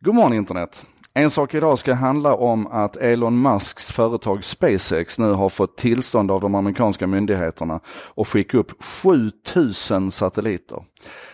God morgon internet! En sak idag ska handla om att Elon Musks företag SpaceX nu har fått tillstånd av de amerikanska myndigheterna att skicka upp 7000 satelliter.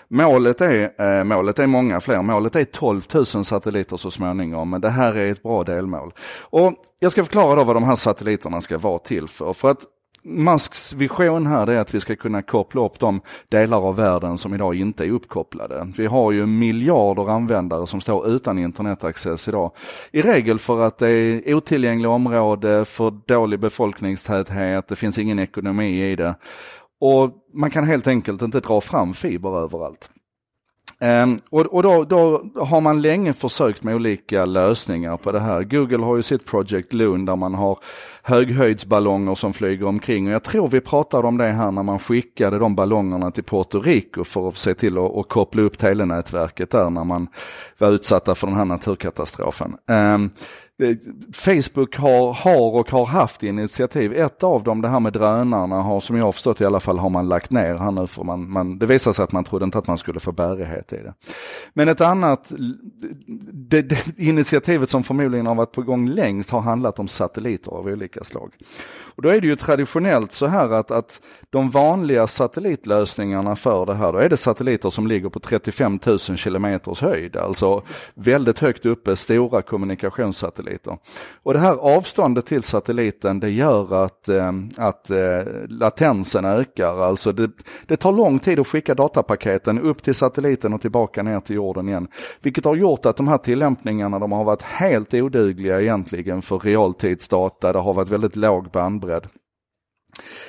Målet är, eh, målet är många fler, målet är 12 000 satelliter så småningom, men det här är ett bra delmål. Och jag ska förklara då vad de här satelliterna ska vara till för. för att Musks vision här är att vi ska kunna koppla upp de delar av världen som idag inte är uppkopplade. Vi har ju miljarder användare som står utan internetaccess idag. I regel för att det är otillgängliga område, för dålig befolkningstäthet, det finns ingen ekonomi i det. Och man kan helt enkelt inte dra fram fiber överallt. Um, och, och då, då, har man länge försökt med olika lösningar på det här. Google har ju sitt Project Loon där man har höghöjdsballonger som flyger omkring. Och jag tror vi pratade om det här när man skickade de ballongerna till Puerto Rico för att se till att, koppla upp telenätverket där när man var utsatta för den här naturkatastrofen. Um, Facebook har, har och har haft initiativ. Ett av dem, det här med drönarna, har som jag har förstått i alla fall har man lagt ner här nu för man, man, det visar sig att man trodde inte att man skulle få bärighet i det. Men ett annat, det, det, initiativet som förmodligen har varit på gång längst har handlat om satelliter av olika slag. Och då är det ju traditionellt så här att, att de vanliga satellitlösningarna för det här, då är det satelliter som ligger på 35 000 kilometers höjd, alltså väldigt högt uppe, stora kommunikationssatelliter. Och det här avståndet till satelliten det gör att, eh, att eh, latensen ökar, alltså det, det tar lång tid att skicka datapaketen upp till satelliten och tillbaka ner till jorden igen. Vilket har gjort att de här tillämpningarna de har varit helt odugliga egentligen för realtidsdata, det har varit väldigt låg bandbredd.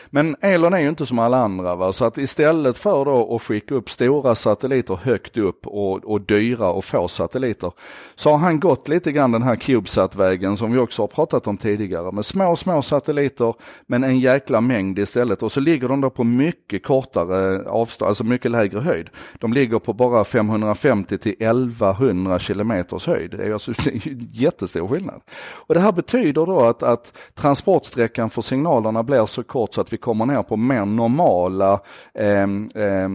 Men Elon är ju inte som alla andra, va? så att istället för då att skicka upp stora satelliter högt upp och, och dyra och få satelliter, så har han gått lite grann den här CubeSat-vägen som vi också har pratat om tidigare, med små, små satelliter, men en jäkla mängd istället. Och så ligger de då på mycket kortare avstånd, alltså mycket lägre höjd. De ligger på bara 550 till 1100 kilometers höjd. Det är alltså jättestor skillnad. Och det här betyder då att, att transportsträckan för signalerna blir så kort så att vi kommer ner på mer normala eh, eh,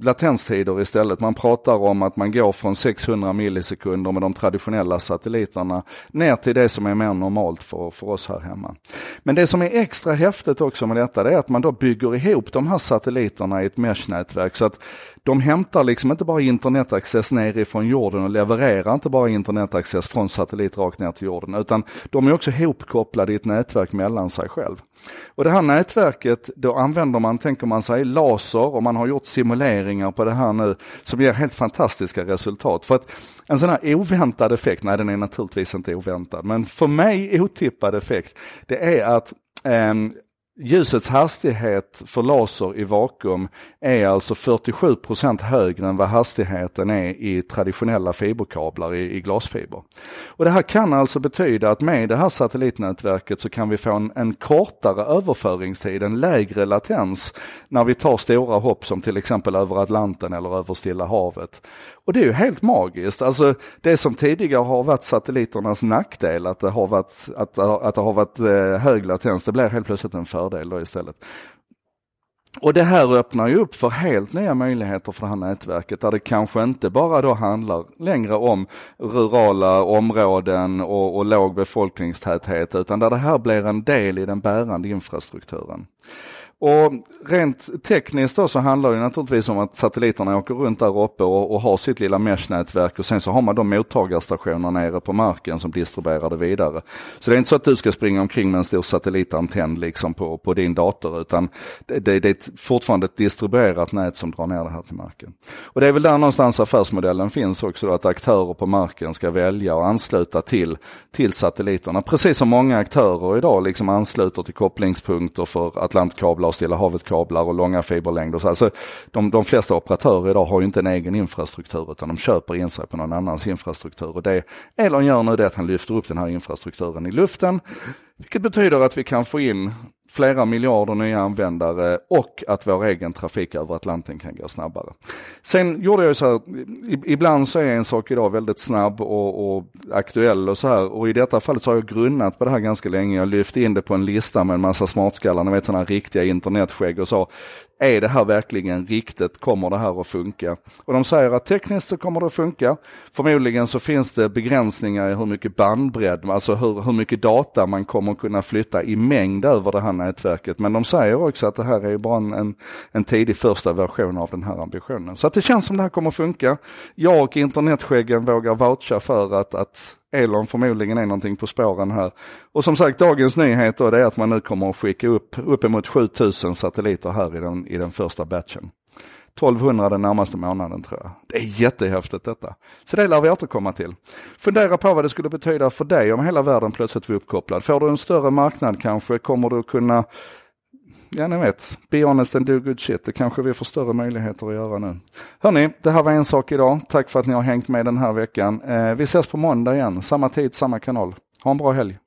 latenstider istället. Man pratar om att man går från 600 millisekunder med de traditionella satelliterna ner till det som är mer normalt för, för oss här hemma. Men det som är extra häftigt också med detta det är att man då bygger ihop de här satelliterna i ett mesh-nätverk så att de hämtar liksom inte bara internetaccess nerifrån jorden och levererar inte bara internetaccess från satellit rakt ner till jorden utan de är också hopkopplade i ett nätverk mellan sig själv. Och det här nätverket, då använder man, tänker man sig, laser och man har gjort simuleringar på det här nu som ger helt fantastiska resultat. För att en sån här oväntad effekt, nej den är naturligtvis inte oväntad, men för mig otippad effekt, det är att eh, Ljusets hastighet för laser i vakuum är alltså 47% högre än vad hastigheten är i traditionella fiberkablar i, i, glasfiber. Och det här kan alltså betyda att med det här satellitnätverket så kan vi få en, en kortare överföringstid, en lägre latens när vi tar stora hopp som till exempel över Atlanten eller över Stilla havet. Och det är ju helt magiskt. Alltså det som tidigare har varit satelliternas nackdel, att det har varit, att, att det har varit eh, hög latens, det blir helt plötsligt en fördel då istället. Och det här öppnar ju upp för helt nya möjligheter för det här nätverket där det kanske inte bara då handlar längre om rurala områden och, och låg befolkningstäthet utan där det här blir en del i den bärande infrastrukturen. Och rent tekniskt då så handlar det naturligtvis om att satelliterna åker runt där uppe och, och har sitt lilla mesh-nätverk och sen så har man de mottagarstationer nere på marken som distribuerar det vidare. Så det är inte så att du ska springa omkring med en stor satellitantenn liksom på, på din dator utan det, det, det är fortfarande ett distribuerat nät som drar ner det här till marken. Och det är väl där någonstans affärsmodellen finns också då, att aktörer på marken ska välja och ansluta till, till satelliterna. Precis som många aktörer idag liksom ansluter till kopplingspunkter för Atlantkablar kablar, Stilla havet-kablar och långa fiberlängder. Så alltså, de, de flesta operatörer idag har ju inte en egen infrastruktur utan de köper in sig på någon annans infrastruktur. Och det Elon gör nu är att han lyfter upp den här infrastrukturen i luften. Vilket betyder att vi kan få in flera miljarder nya användare och att vår egen trafik över Atlanten kan gå snabbare. Sen gjorde jag så här, ibland så är en sak idag väldigt snabb och, och, aktuell och så här och i detta fallet så har jag grunnat på det här ganska länge. Jag lyfte in det på en lista med en massa smartskallar, ni vet sådana riktiga internetskägg och sa är det här verkligen riktigt? Kommer det här att funka? Och de säger att tekniskt så kommer det att funka. Förmodligen så finns det begränsningar i hur mycket bandbredd, alltså hur, hur mycket data man kommer kunna flytta i mängd över det här nätverket. Men de säger också att det här är bara en, en, en tidig första version av den här ambitionen. Så att det känns som det här kommer att funka. Jag och internetskäggen vågar voucha för att, att Elon förmodligen är någonting på spåren här. Och som sagt, dagens nyhet då, det är att man nu kommer att skicka upp uppemot 7000 satelliter här i den, i den första batchen. 1200 den närmaste månaden tror jag. Det är jättehäftigt detta. Så det lär vi återkomma till. Fundera på vad det skulle betyda för dig om hela världen plötsligt var uppkopplad. Får du en större marknad kanske? Kommer du kunna ja ni vet, be honest and do good shit. Det kanske vi får större möjligheter att göra nu. Hörni, det här var en sak idag. Tack för att ni har hängt med den här veckan. Eh, vi ses på måndag igen, samma tid, samma kanal. Ha en bra helg.